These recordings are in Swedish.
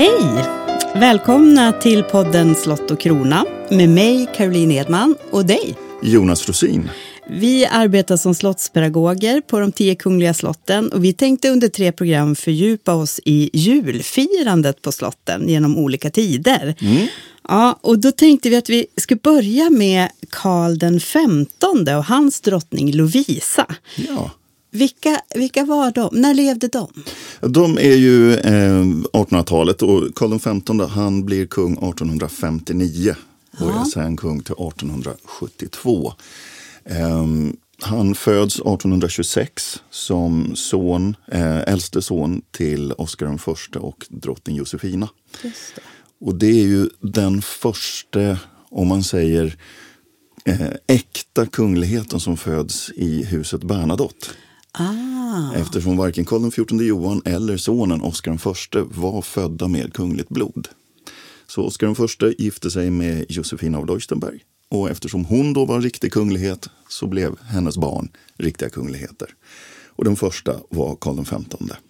Hej! Välkomna till podden Slott och krona med mig Caroline Edman och dig Jonas Rosin. Vi arbetar som slottspedagoger på de tio kungliga slotten och vi tänkte under tre program fördjupa oss i julfirandet på slotten genom olika tider. Mm. Ja, och då tänkte vi att vi skulle börja med Karl den femtonde och hans drottning Lovisa. Ja. Vilka, vilka var de? När levde de? De är ju eh, 1800-talet och Karl XV han blir kung 1859 och Ja. är sen kung till 1872. Eh, han föds 1826 som son, eh, äldste son till Oscar I och drottning Josefina. Det. Och det är ju den första, om man säger, eh, äkta kungligheten som föds i huset Bernadotte. Ah, Eftersom varken Karl XIV Johan eller sonen Oscar I var födda med kungligt blod. Så Oscar I gifte sig med Josefina av Leuchtenberg. Och eftersom hon då var en riktig kunglighet så blev hennes barn riktiga kungligheter. Och den första var Karl XV.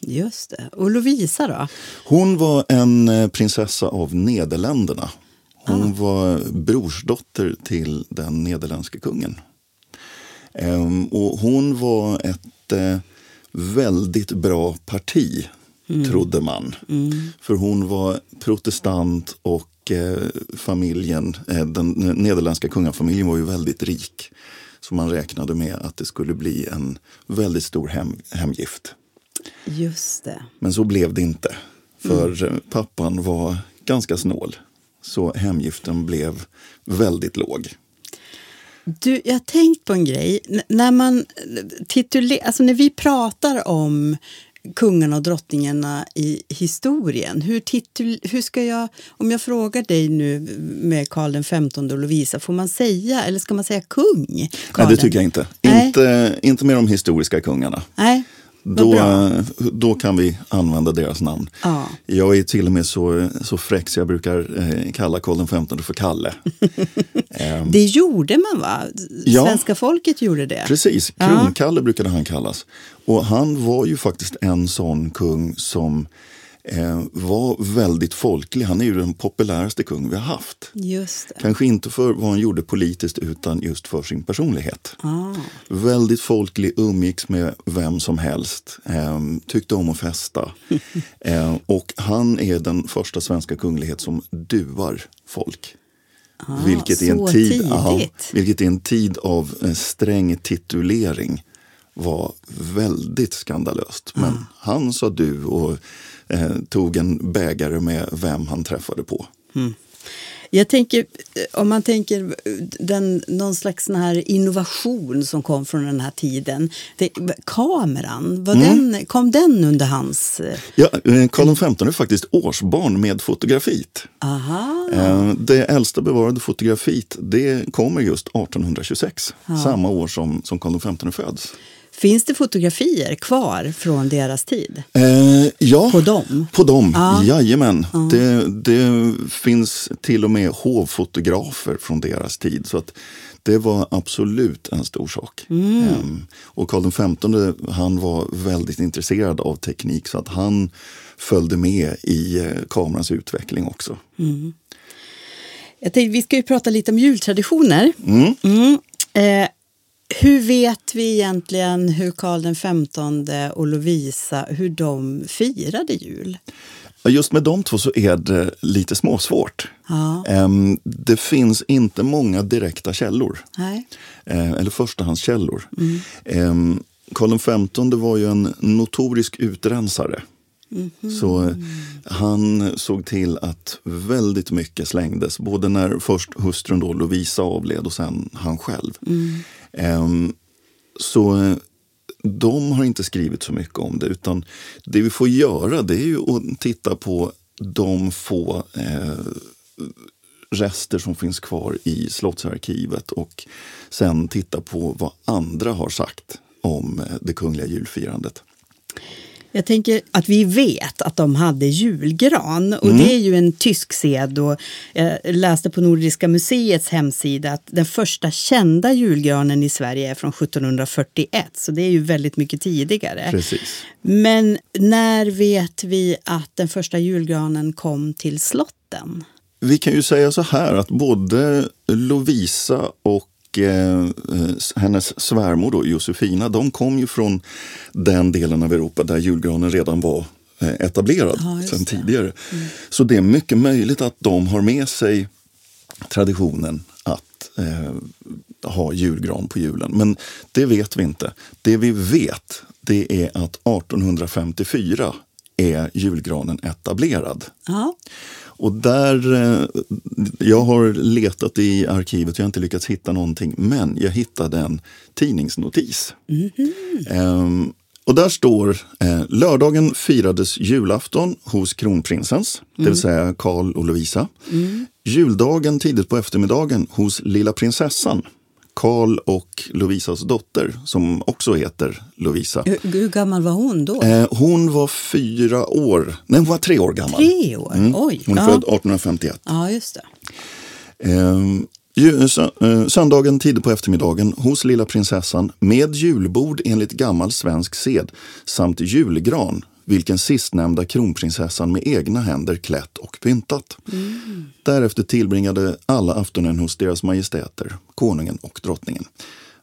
just det. Och Lovisa då? Hon var en eh, prinsessa av Nederländerna. Hon var brorsdotter till den nederländske kungen. Ehm, och hon var ett eh, väldigt bra parti, trodde man. För hon var protestant och eh, familjen, eh, den nederländska kungafamiljen var ju väldigt rik. Så man räknade med att det skulle bli en väldigt stor hem, hemgift. Just det. Men så blev det inte. För eh, pappan var ganska snål. Så hemgiften blev väldigt låg. Du, jag har tänkt på en grej. N- när man alltså när vi pratar om kungarna och drottningarna i historien, hur, titul, hur ska jag, om jag frågar dig nu med Karl XV och Lovisa, får man säga, eller ska man säga kung? Nej, Karl det den- tycker jag inte. Nej. Inte, inte med de historiska kungarna. Nej, Då, då kan vi använda deras namn. Ja. Jag är till och med så, så fräck så jag brukar eh, kalla Karl XV för Kalle. Ehm, Det gjorde man va? Ja. Svenska folket gjorde det. Precis, Ja. Kronkalle brukade han kallas. Och han var ju faktiskt en sån kung som var väldigt folklig. Han är ju den populäraste kung vi har haft. Kanske inte för vad han gjorde politiskt utan just för sin personlighet. Ah. Väldigt folklig, umgicks med vem som helst, eh, tyckte om att festa. eh, och han är den första svenska kunglighet som duar folk. Ah, vilket, så en tid, ja, vilket i en tid av eh, sträng titulering var väldigt skandalöst. Men Ah. han sa du och eh, tog en bägare med vem han träffade på. Jag tänker, om man tänker den, någon slags sån här innovation som kom från den här tiden. Det, kameran, var Mm. den, kom den under hans... eh, Ja, eh, Karl XV är faktiskt årsbarn med fotografit. Aha, Eh, Det äldsta bevarade fotografiet det kommer just 1826, samma år som, som Karl XV föds. Finns det fotografier kvar från deras tid? Eh, ja, På dem? På dem, Ja. jajamän. Det, det finns till och med hovfotografer från deras tid. Så att det var absolut en stor sak. Ehm, och Karl XV han var väldigt intresserad av teknik så att han följde med i eh, kamerans utveckling också. Jag tänkte, vi ska ju prata lite om jultraditioner. Mm. Mm. Eh, hur vet vi egentligen hur Karl XV och Lovisa hur de firade jul? Just med de två så är det lite småsvårt. Ja, Ehm, det finns inte många direkta källor. nej. eh, eller förstahandskällor. Eh, Karl XV var ju en notorisk utrensare. Så eh, han såg till att väldigt mycket slängdes. Både när först hustrun då Lovisa avled och sen han själv. Eh, Ehm, så eh, de har inte skrivit så mycket om det. Utan det vi får göra det är ju att titta på de få eh, rester som finns kvar i Slottsarkivet och sen titta på vad andra har sagt om eh, det kungliga julfirandet. Jag tänker att vi vet att de hade julgran och Mm. det är ju en tysk sed. Och jag läste på Nordiska museets hemsida att den första kända julgranen i Sverige är från 1741, så det är ju väldigt mycket tidigare. Precis. Men när vet vi att den första julgranen kom till slotten? Vi kan ju säga så här att både Lovisa och eh, hennes svärmor då, Josefina, de kom ju från den delen av Europa där julgranen redan var eh, etablerad Ja, sedan det. Mm. tidigare. Så det är mycket möjligt att de har med sig traditionen att eh, ha julgran på julen. Men det vet vi inte. Det vi vet det är att 1854 är julgranen etablerad. Ja, Och där, eh, jag har letat i arkivet, jag har inte lyckats hitta någonting, men jag hittade en tidningsnotis. Ehm, och där står, eh, lördagen firades julafton hos kronprinsens, det vill säga Karl och Lovisa. Juldagen tidigt på eftermiddagen hos lilla prinsessan, Karl och Lovisas dotter, som också heter Lovisa. hur, hur gammal var hon då? Eh, hon var fyra år, nej hon var tre år gammal. Tre år? Oj! Hon är ja. född 1851. ja, just det. Ehm, eh, Söndagen tidigt på eftermiddagen hos lilla prinsessan med julbord enligt gammal svensk sed samt julgran vilken sistnämnda kronprinsessan med egna händer klätt och pyntat. Därefter tillbringade alla aftonen hos deras majestäter, konungen och drottningen.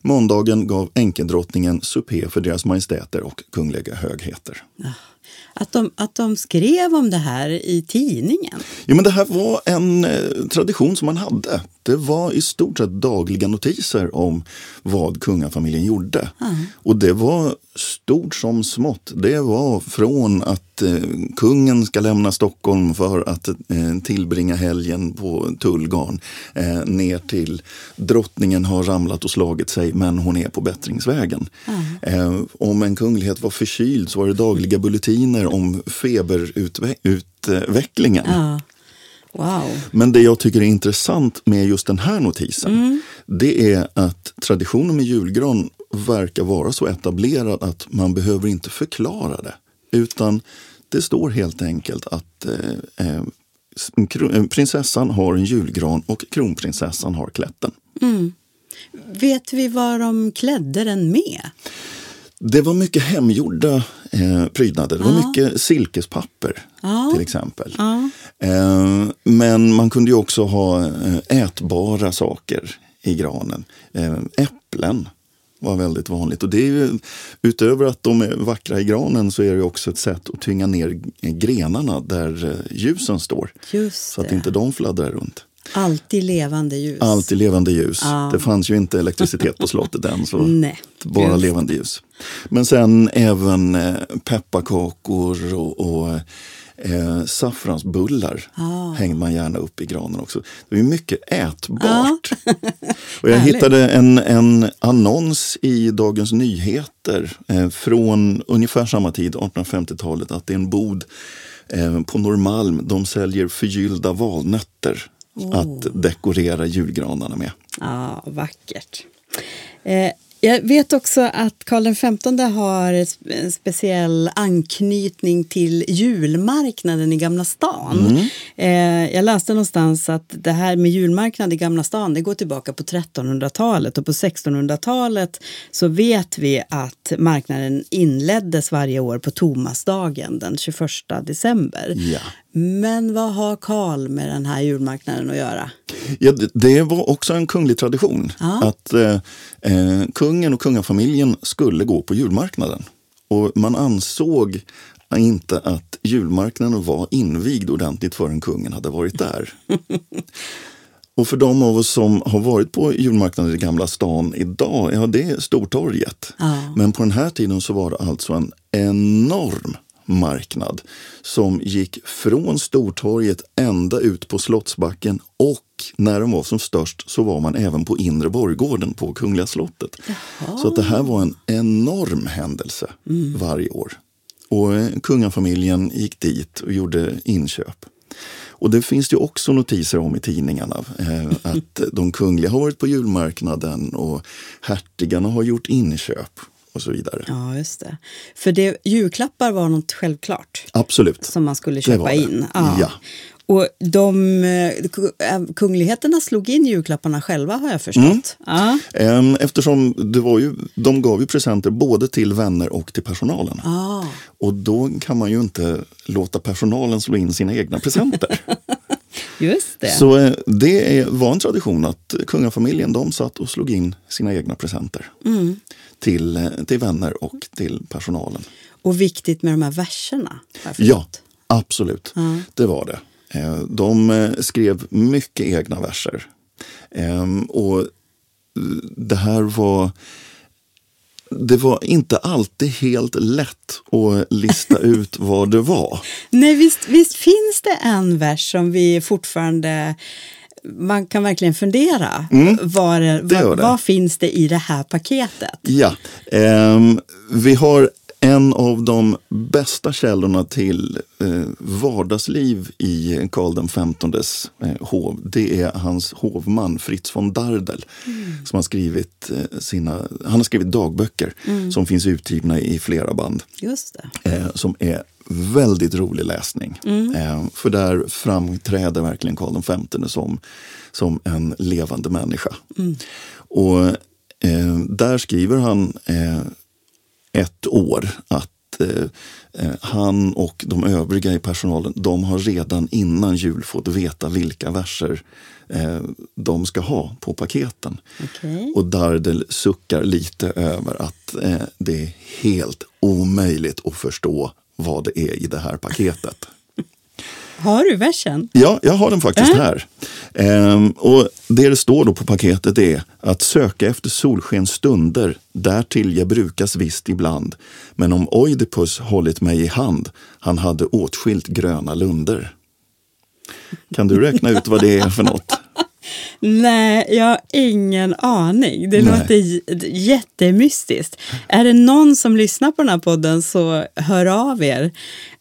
Måndagen gav enkedrottningen supé för deras majestäter och kungliga högheter. Ah. Att de, att de skrev om det här i tidningen. Jo, men det här var en eh, tradition som man hade. Det var i stort sett dagliga notiser om vad kungafamiljen gjorde. Och det var stort som smått. Det var från att eh, kungen ska lämna Stockholm för att eh, tillbringa helgen på Tullgarn eh, ner till drottningen har ramlat och slagit sig men hon är på bättringsvägen. Eh, om en kunglighet var förkyld så var det dagliga bulletiner om feberutvecklingen. Ja. Wow. Men det jag tycker är intressant med just den här notisen, det är att traditionen med julgran verkar vara så etablerad att man behöver inte förklara det. Utan det står helt enkelt att eh, eh, prinsessan har en julgran och kronprinsessan har klätt den. Vet vi vad de klädde den med? Det var mycket hemgjorda eh, prydnader. Det var Ja. mycket silkespapper Ja. till exempel. Ja. Eh, men man kunde ju också ha eh, ätbara saker i granen. Eh, äpplen var väldigt vanligt. Och det är ju, utöver att de är vackra i granen så är det också ett sätt att tynga ner grenarna där eh, ljusen står. Så att inte de fladdrar runt. Alltid levande ljus. Alltid levande ljus. Ja. Det fanns ju inte elektricitet på slottet än. Så Nej, bara just levande ljus. Men sen även eh, pepparkakor och, och eh, saffransbullar Ah. hängde man gärna upp i granen också. Det är mycket ätbart. och jag hittade en, en annons i Dagens Nyheter eh, från ungefär samma tid, 1850-talet, att det är en bod eh, på Norrmalm. De säljer förgyllda valnötter att dekorera julgranarna med. Ja, vackert. Eh, jag vet också att Karl XV har en speciell anknytning till julmarknaden i Gamla stan. Eh, jag läste någonstans att det här med julmarknad i Gamla stan det går tillbaka på 1300-talet och på 1600-talet så vet vi att marknaden inleddes varje år på Tomasdagen den 21 december. Ja. Men vad har Karl med den här julmarknaden att göra? Ja, det- var också en kunglig tradition Ja. att eh, eh, kungen och kungafamiljen skulle gå på julmarknaden. Och man ansåg inte att julmarknaden var invigd ordentligt förrän kungen hade varit där. och för de av oss som har varit på julmarknaden i Gamla stan idag, ja det är Stortorget. Ja. Men på den här tiden så var det alltså en enorm marknad som gick från Stortorget ända ut på Slottsbacken och när den var som störst så var man även på Inre Borggården på Kungliga slottet. Så att det här var en enorm händelse varje år. Och eh, kungafamiljen gick dit och gjorde inköp. Och det finns ju också notiser om i tidningarna. Eh, att de kungliga har varit på julmarknaden och hertigarna har gjort inköp. Och så vidare. Ja, just det. För det, julklappar var något självklart Absolut. som man skulle köpa in. Ja. Och de eh, kungligheterna slog in julklapparna själva har jag förstått. Mm. Ja. Ehm, Eftersom det var ju, de gav ju presenter både till vänner och till personalen. Ah. Och då kan man ju inte låta personalen slå in sina egna presenter. Just det. Så eh, det var en tradition att kungafamiljen de satt och slog in sina egna presenter. Mm. Till, eh, till vänner och till personalen. Och viktigt med de här verserna. Ja, absolut. Det var det. Eh, De skrev mycket egna verser. Ehm, Och det här var... Det var inte alltid helt lätt att lista ut vad det var. Nej, visst, visst finns det en vers som vi fortfarande... Man kan verkligen fundera. Vad, det, Mm. det gör vad, det. vad finns det i det här paketet? Ja, ehm, vi har en av de bästa källorna till eh, vardagsliv i Karl XVs eh, hov. Det är hans hovman Fritz von Dardel som har skrivit, eh, sina, han har skrivit dagböcker som finns utgivna i flera band. Just det. Eh, som är väldigt rolig läsning. Eh, för där framträder verkligen Karl XV som, som en levande människa. Och eh, där skriver han eh, ett år att eh, eh, han och de övriga i personalen, de har redan innan jul fått veta vilka verser eh, de ska ha på paketen. Okej. Och Dardel suckar lite över att det är helt omöjligt att förstå vad det är i det här paketet. Har du versen? Ja, jag har den faktiskt här. Ehm, och det det står då på paketet är att söka efter solskens stunder, därtill jag brukas visst ibland. Men om Oidipus hållit mig i hand, han hade åtskilt gröna lunder. Kan du räkna ut vad det är för något? Nej, jag har ingen aning. Det Nej. låter jättemystiskt. Är det någon som lyssnar på den här podden så hör av er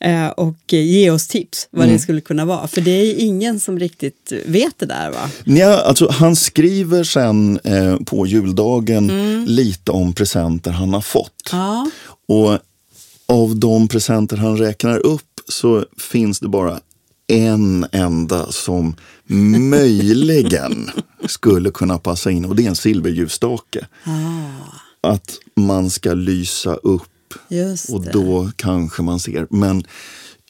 eh, och ge oss tips vad Mm. det skulle kunna vara. För det är ingen som riktigt vet det där va? Ja, alltså, han skriver sen eh, på juldagen lite om presenter han har fått. Ja. Och av de presenter han räknar upp så finns det bara en enda som möjligen skulle kunna passa in och det är en silverljusstake. Att man ska lysa upp och då kanske man ser. Men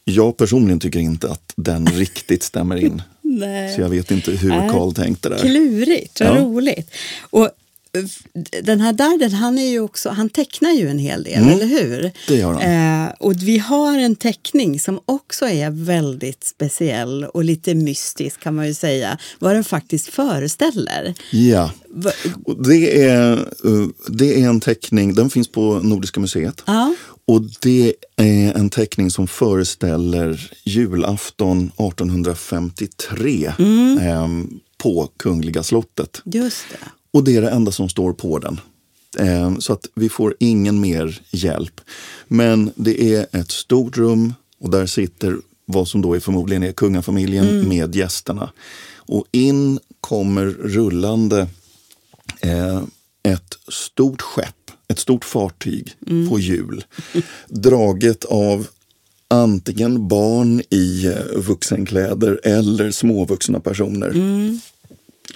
jag personligen tycker inte att den riktigt stämmer in. Så jag vet inte hur Nej. Karl tänkte där. Klurigt, vad Ja. roligt. Och den här Darden, han, är ju också, han tecknar ju en hel del, eller hur? Mm. Det gör han. Eh, och vi har en teckning som också är väldigt speciell och lite mystisk kan man ju säga, vad den faktiskt föreställer. Ja. Va- det, är, eh, det är en teckning, den finns på Nordiska museet. Ja. Och det är en teckning som föreställer julafton 1853 Mm. eh, på Kungliga slottet. Just det. Och det är det enda som står på den. Eh, så att vi får ingen mer hjälp. Men det är ett stort rum och där sitter vad som då är förmodligen är kungafamiljen med gästerna. Och in kommer rullande eh, ett stort skepp, ett stort fartyg på hjul. Draget av antingen barn i eh, vuxenkläder eller småvuxna personer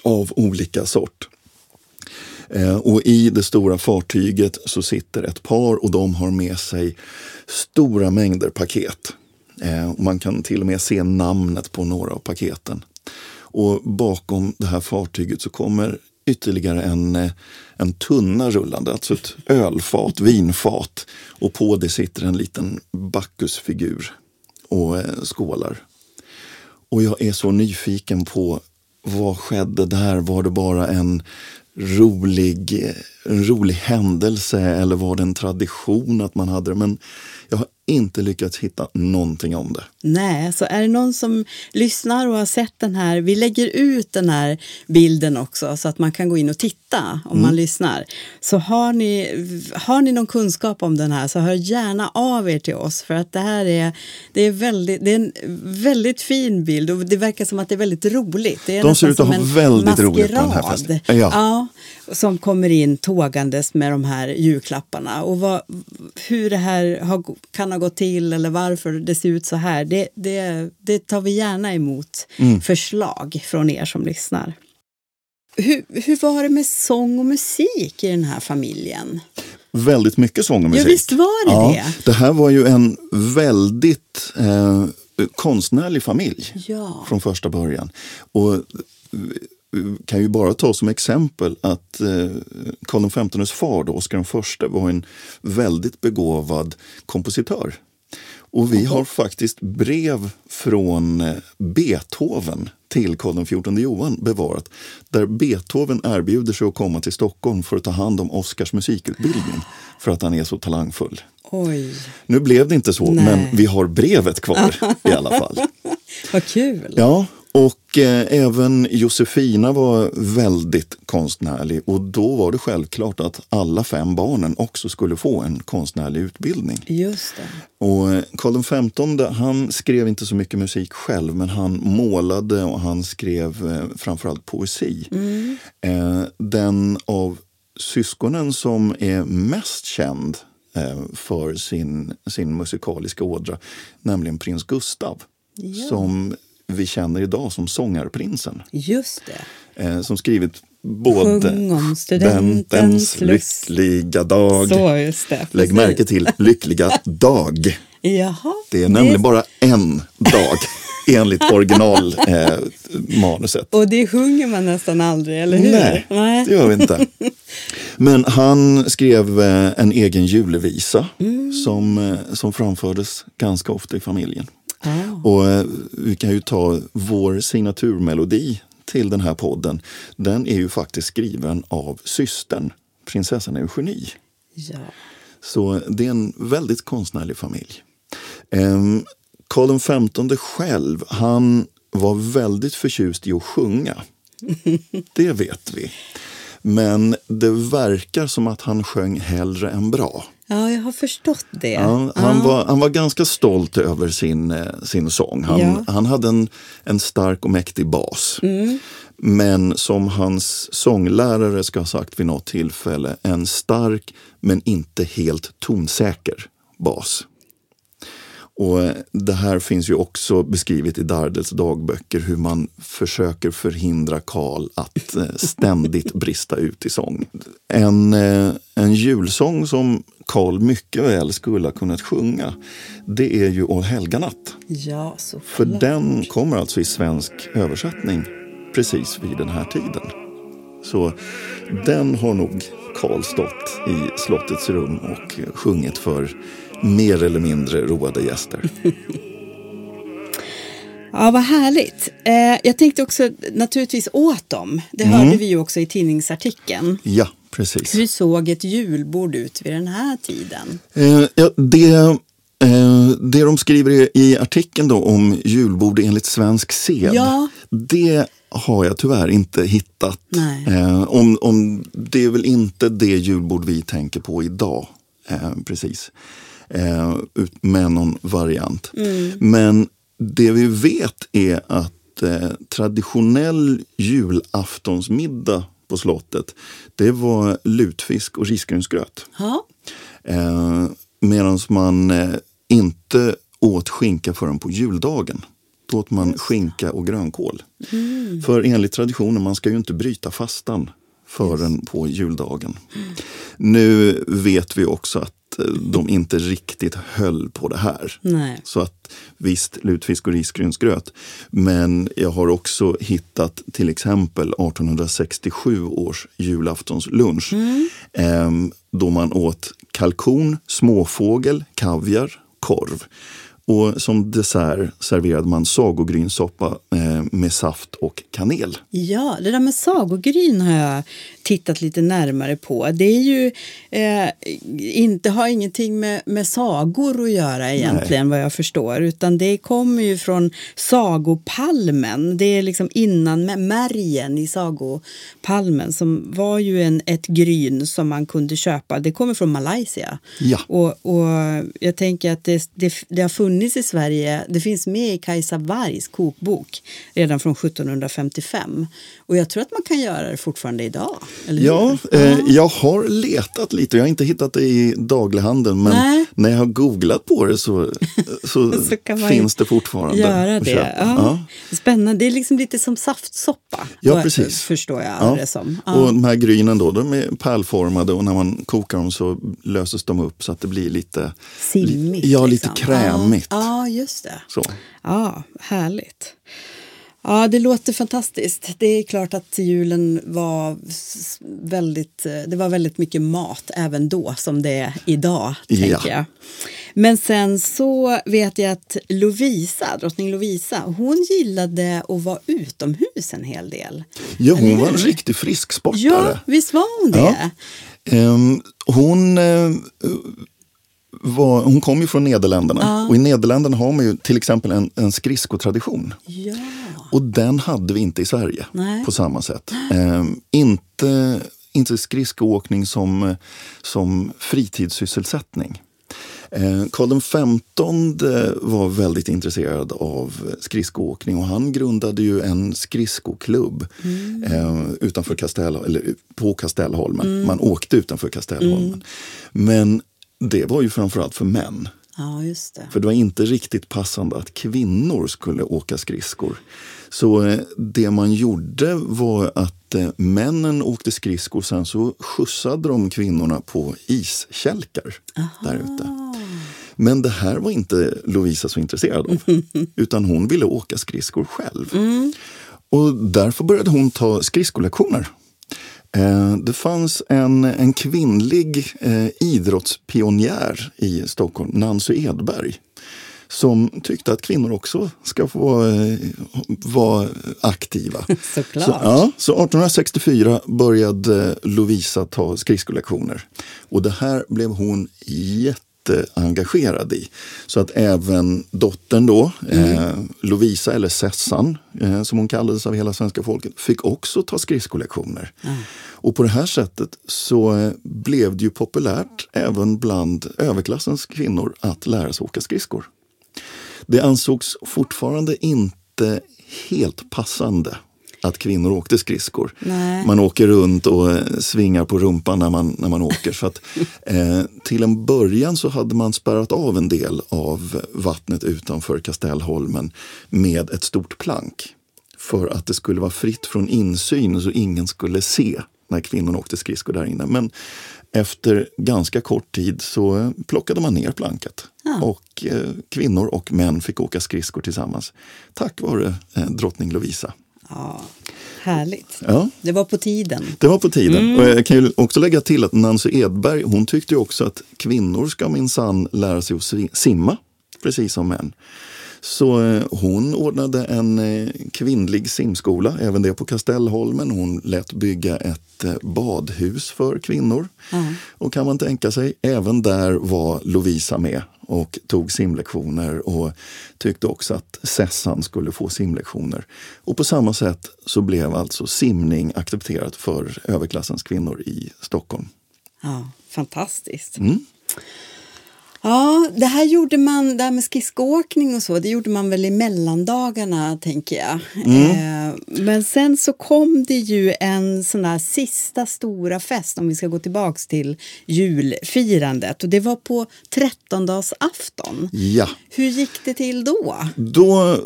av olika sort. Eh, och i det stora fartyget så sitter ett par och de har med sig stora mängder paket. Eh, och man kan till och med se namnet på några av paketen. Och bakom det här fartyget så kommer ytterligare en, eh, en tunna rullande, alltså ett ölfat, vinfat. Och på det sitter en liten Bacchusfigur och skålar. Och jag är så nyfiken på vad skedde där? Var det bara en rolig, en rolig händelse eller var det en tradition att man hade det? Men jag har inte lyckats hitta någonting om det. Nej, så är det någon som lyssnar och har sett den här, vi lägger ut den här bilden också så att man kan gå in och titta om man lyssnar. Så har ni, har ni någon kunskap om den här så hör gärna av er till oss för att det här är, det är, väldigt, det är en väldigt fin bild och det verkar som att det är väldigt roligt. Det är De ser ut att ha väldigt roligt på den här maskerad. festen. Ja. Ja, som kommer in tågandes med de här julklapparna. Och vad, hur det här har, kan ha gått till eller varför det ser ut så här, det, det, det tar vi gärna emot Mm. förslag från er som lyssnar. Hur, hur var det med sång och musik i den här familjen? Väldigt mycket sång och musik. Ja, visst var det ja, det. Det här var ju en väldigt eh, konstnärlig familj Ja. från första början. Och kan ju bara ta som exempel att eh, Karl XVs far, då, Oscar I, var en väldigt begåvad kompositör. Och vi har faktiskt brev från eh, Beethoven till Karl XIV Johan bevarat. Där Beethoven erbjuder sig att komma till Stockholm för att ta hand om Oscars musikutbildning. För att han är så talangfull. Oj, Nu blev det inte så, Nej. men vi har brevet kvar i alla fall. vad kul! Ja, och eh, även Josefina var väldigt konstnärlig och då var det självklart att alla fem barnen också skulle få en konstnärlig utbildning. Just det. Och eh, Karl XV han skrev inte så mycket musik själv men han målade och han skrev eh, framförallt poesi. Eh, den av syskonen som är mest känd eh, för sin, sin musikaliska ådra, nämligen prins Gustav. Ja. Som vi känner idag som sångarprinsen. Just det. Eh, som skrivit både Sjung om studentens lyckliga dag. Så, just det. Lägg precis. märke till lyckliga dag. Jaha. Det är nämligen bara en dag enligt originalmanuset. Eh. Och det sjunger man nästan aldrig, eller hur? Nej, det gör vi inte. Men han skrev eh, en egen julevisa Mm. som, eh, som framfördes ganska ofta i familjen. Ah. Och eh, vi kan ju ta vår signaturmelodi till den här podden. Den är ju faktiskt skriven av systern, prinsessan Eugenie. Ja. Så det är en väldigt konstnärlig familj. Ehm, Karl XV själv, han var väldigt förtjust i att sjunga. Det vet vi. Men det verkar som att han sjöng hellre än bra. Ja, jag har förstått det. Ja, han, var, han var ganska stolt över sin, eh, sin sång. Han, Ja. han hade en, en stark och mäktig bas. Men som hans sånglärare ska ha sagt vid något tillfälle, en stark men inte helt tonsäker bas. Och det här finns ju också beskrivet i Dardels dagböcker hur man försöker förhindra Karl att eh, ständigt brista ut i sång. En, eh, en julsång som Karl mycket väl skulle ha kunnat sjunga, det är ju Å helganatt. Ja, För den kommer alltså i svensk översättning precis vid den här tiden. Så den har nog Karl stått i slottets rum och sjungit för mer eller mindre roade gäster. Ja, vad härligt. Eh, jag tänkte också naturligtvis åt dem. Det hörde vi ju också i tidningsartikeln. Ja, precis. Hur såg ett julbord ut vid den här tiden? Eh, ja, det, eh, det de skriver i, artikeln då om julbord enligt svensk sed, Ja. det har jag tyvärr inte hittat. Nej. Eh, om, om, det är väl inte det julbord vi tänker på idag. Eh, precis. Eh, ut- med någon variant. Men det vi vet är att eh, traditionell julaftonsmiddag på slottet, det var lutfisk och risgrynsgröt. Eh, Medan man eh, inte åt skinka förrän på juldagen. Då åt man skinka och grönkål. För enligt traditionen, man ska ju inte bryta fastan förrän på juldagen. Nu vet vi också att de inte riktigt höll på det här. nej. Så att visst, lutfisk och risgrynsgröt. Men jag har också hittat till exempel 1867 års julaftonslunch. ehm, då man åt kalkon, småfågel, kaviar, korv. Och som dessert serverade man sagogrynsoppa eh, med saft och kanel. Ja, det där med sagogryn har jag tittat lite närmare på. Det är ju eh, inte, har ingenting med, med sagor att göra egentligen vad jag förstår. Utan det kommer ju från sagopalmen. Det är liksom innan med märgen i sagopalmen som var ju en, ett gryn som man kunde köpa. Det kommer från Malaysia. Ja. Och, och jag tänker att det, det, det har funnits funnits i Sverige. Det finns med i Kajsa Wargs kokbok redan från 1755. Och jag tror att man kan göra det fortfarande idag. Ja, eh, jag har letat lite. Jag har inte hittat det i daglighandeln. Men Nej. när jag har googlat på det så, så, Så finns det fortfarande Göra det. köpa. Ja. Spännande. Det är liksom lite som saftsoppa. Ja, precis. Förstår jag Ja. det som. Ja. Och de här grynen då, de är pärlformade och när man kokar dem så löses de upp så att det blir lite, Simmigt. ja, lite liksom. krämigt. Ja, just det. så. Ja, härligt. Ja, det låter fantastiskt. Det är klart att julen var väldigt, eh, det var väldigt mycket mat även då som det är idag. Ja. Tänker jag. Men sen så vet jag att Lovisa, drottning Lovisa, hon gillade att vara utomhus en hel del. Ja, hon var en riktig frisksportare. Ja, visst var hon det? Ja. Ehm, hon, eh, var, hon kom ju från Nederländerna och i Nederländerna har man ju till exempel en, en skridskotradition. Ja. Och den hade vi inte i Sverige Nej. på samma sätt. Ehm, inte, inte skridskoåkning som, som fritidssysselsättning. Eh, Karl XV var väldigt intresserad av skridskoåkning och han grundade ju en skridskoklubb eh, utanför Kastell, eller på Kastellholmen. Man åkte utanför Kastellholmen. Men det var ju framförallt för män. ja, just det. För det var inte riktigt passande att kvinnor skulle åka skridskor. Så eh, det man gjorde var att eh, männen åkte skridskor sen så skjutsade de kvinnorna på iskälkar där ute. Men det här var inte Lovisa så intresserad av. Utan hon ville åka skridskor själv. Och därför började hon ta skridskolektioner. Eh, Det fanns en, en kvinnlig eh, idrottspionjär i Stockholm, Nancy Edberg som tyckte att kvinnor också ska få eh, vara aktiva. Såklart. Så, ja, så 1864 började Lovisa ta skridskolektioner. Och det här blev hon jätteengagerad i. Så att även dottern då, eh, Lovisa eller Sessan, eh, som hon kallades av hela svenska folket, fick också ta skridskolektioner. Och på det här sättet så eh, blev det ju populärt även bland överklassens kvinnor att lära sig åka skridskor. Det ansågs fortfarande inte helt passande att kvinnor åkte skridskor. Nej. Man åker runt och eh, svingar på rumpan när man, när man åker. Så att, eh, till en början så hade man spärrat av en del av vattnet utanför Kastellholmen med ett stort plank. För att det skulle vara fritt från insyn så ingen skulle se när kvinnorna åkte skridskor där inne. Men efter ganska kort tid så eh, plockade man ner planket. Och eh, kvinnor och män fick åka skridskor tillsammans. Tack vare eh, drottning Lovisa. Ja, härligt. Ja. Det var på tiden. Det var på tiden. Och jag kan ju också lägga till att Nancy Edberg hon tyckte också att kvinnor ska minsann lära sig att simma, precis som män. Så eh, hon ordnade en eh, kvinnlig simskola, även det på Kastellholmen. Hon lät bygga ett eh, badhus för kvinnor. Och kan man tänka sig, även där var Lovisa med och tog simlektioner och tyckte också att Sessan skulle få simlektioner. Och på samma sätt så blev alltså simning accepterat för överklassens kvinnor i Stockholm. Ja, fantastiskt. Mm. Ja, det här gjorde man, det här med skridskoåkning och så, det gjorde man väl i mellandagarna, tänker jag. Eh, men sen så kom det ju en sån där sista stora fest, om vi ska gå tillbaks till julfirandet. Och det var på trettondagsafton. Ja, Hur gick det till då? då,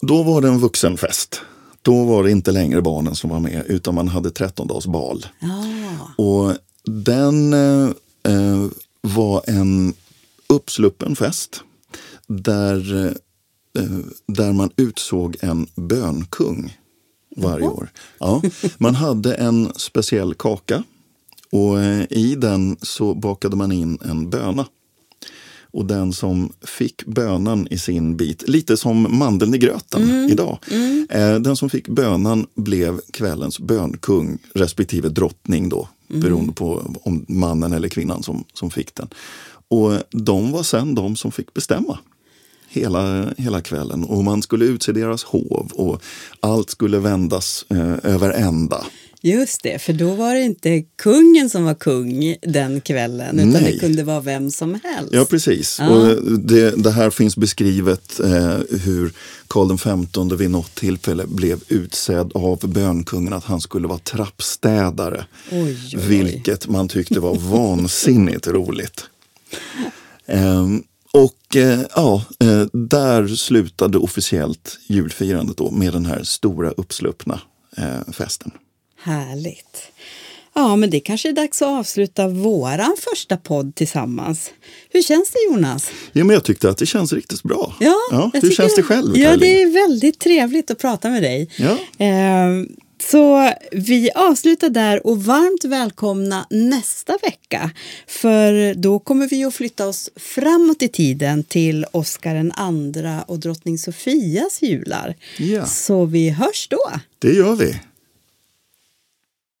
då var det en vuxenfest. Då var det inte längre barnen som var med utan man hade 13 dags bal. Ja, Och den eh, eh, var en uppsluppen fest där, eh, där man utsåg en bönkung varje år. Ja, man hade en speciell kaka och eh, i den så bakade man in en böna. Och den som fick bönan i sin bit, lite som mandeln i gröten idag. Eh, den som fick bönan blev kvällens bönkung respektive drottning då. Beroende på om mannen eller kvinnan som, som fick den. Och de var sen de som fick bestämma hela, hela kvällen. Och man skulle utse deras hov och allt skulle vändas eh, över ända. Just det, för då var det inte kungen som var kung den kvällen utan Nej. det kunde vara vem som helst. Ja, precis. Ja. Och det, det här finns beskrivet eh, hur Karl XV vid något tillfälle blev utsedd av bönkungen att han skulle vara trappstädare. Oj, oj. Vilket man tyckte var vansinnigt roligt. Ehm, och eh, ja, eh, där slutade officiellt julfirandet då med den här stora uppsluppna eh, festen. Härligt. Ja, men det kanske är dags att avsluta våran första podd tillsammans. Hur känns det Jonas? Ja, men jag tyckte att det känns riktigt bra. Ja, jag hur känns det själv? Ja, Caroline? det är väldigt trevligt att prata med dig. Ja. Eh, så vi avslutar där och varmt välkomna nästa vecka. För då kommer vi att flytta oss framåt i tiden till Oscar den andra och drottning Sofias jular. Ja. Så vi hörs då. Det gör vi.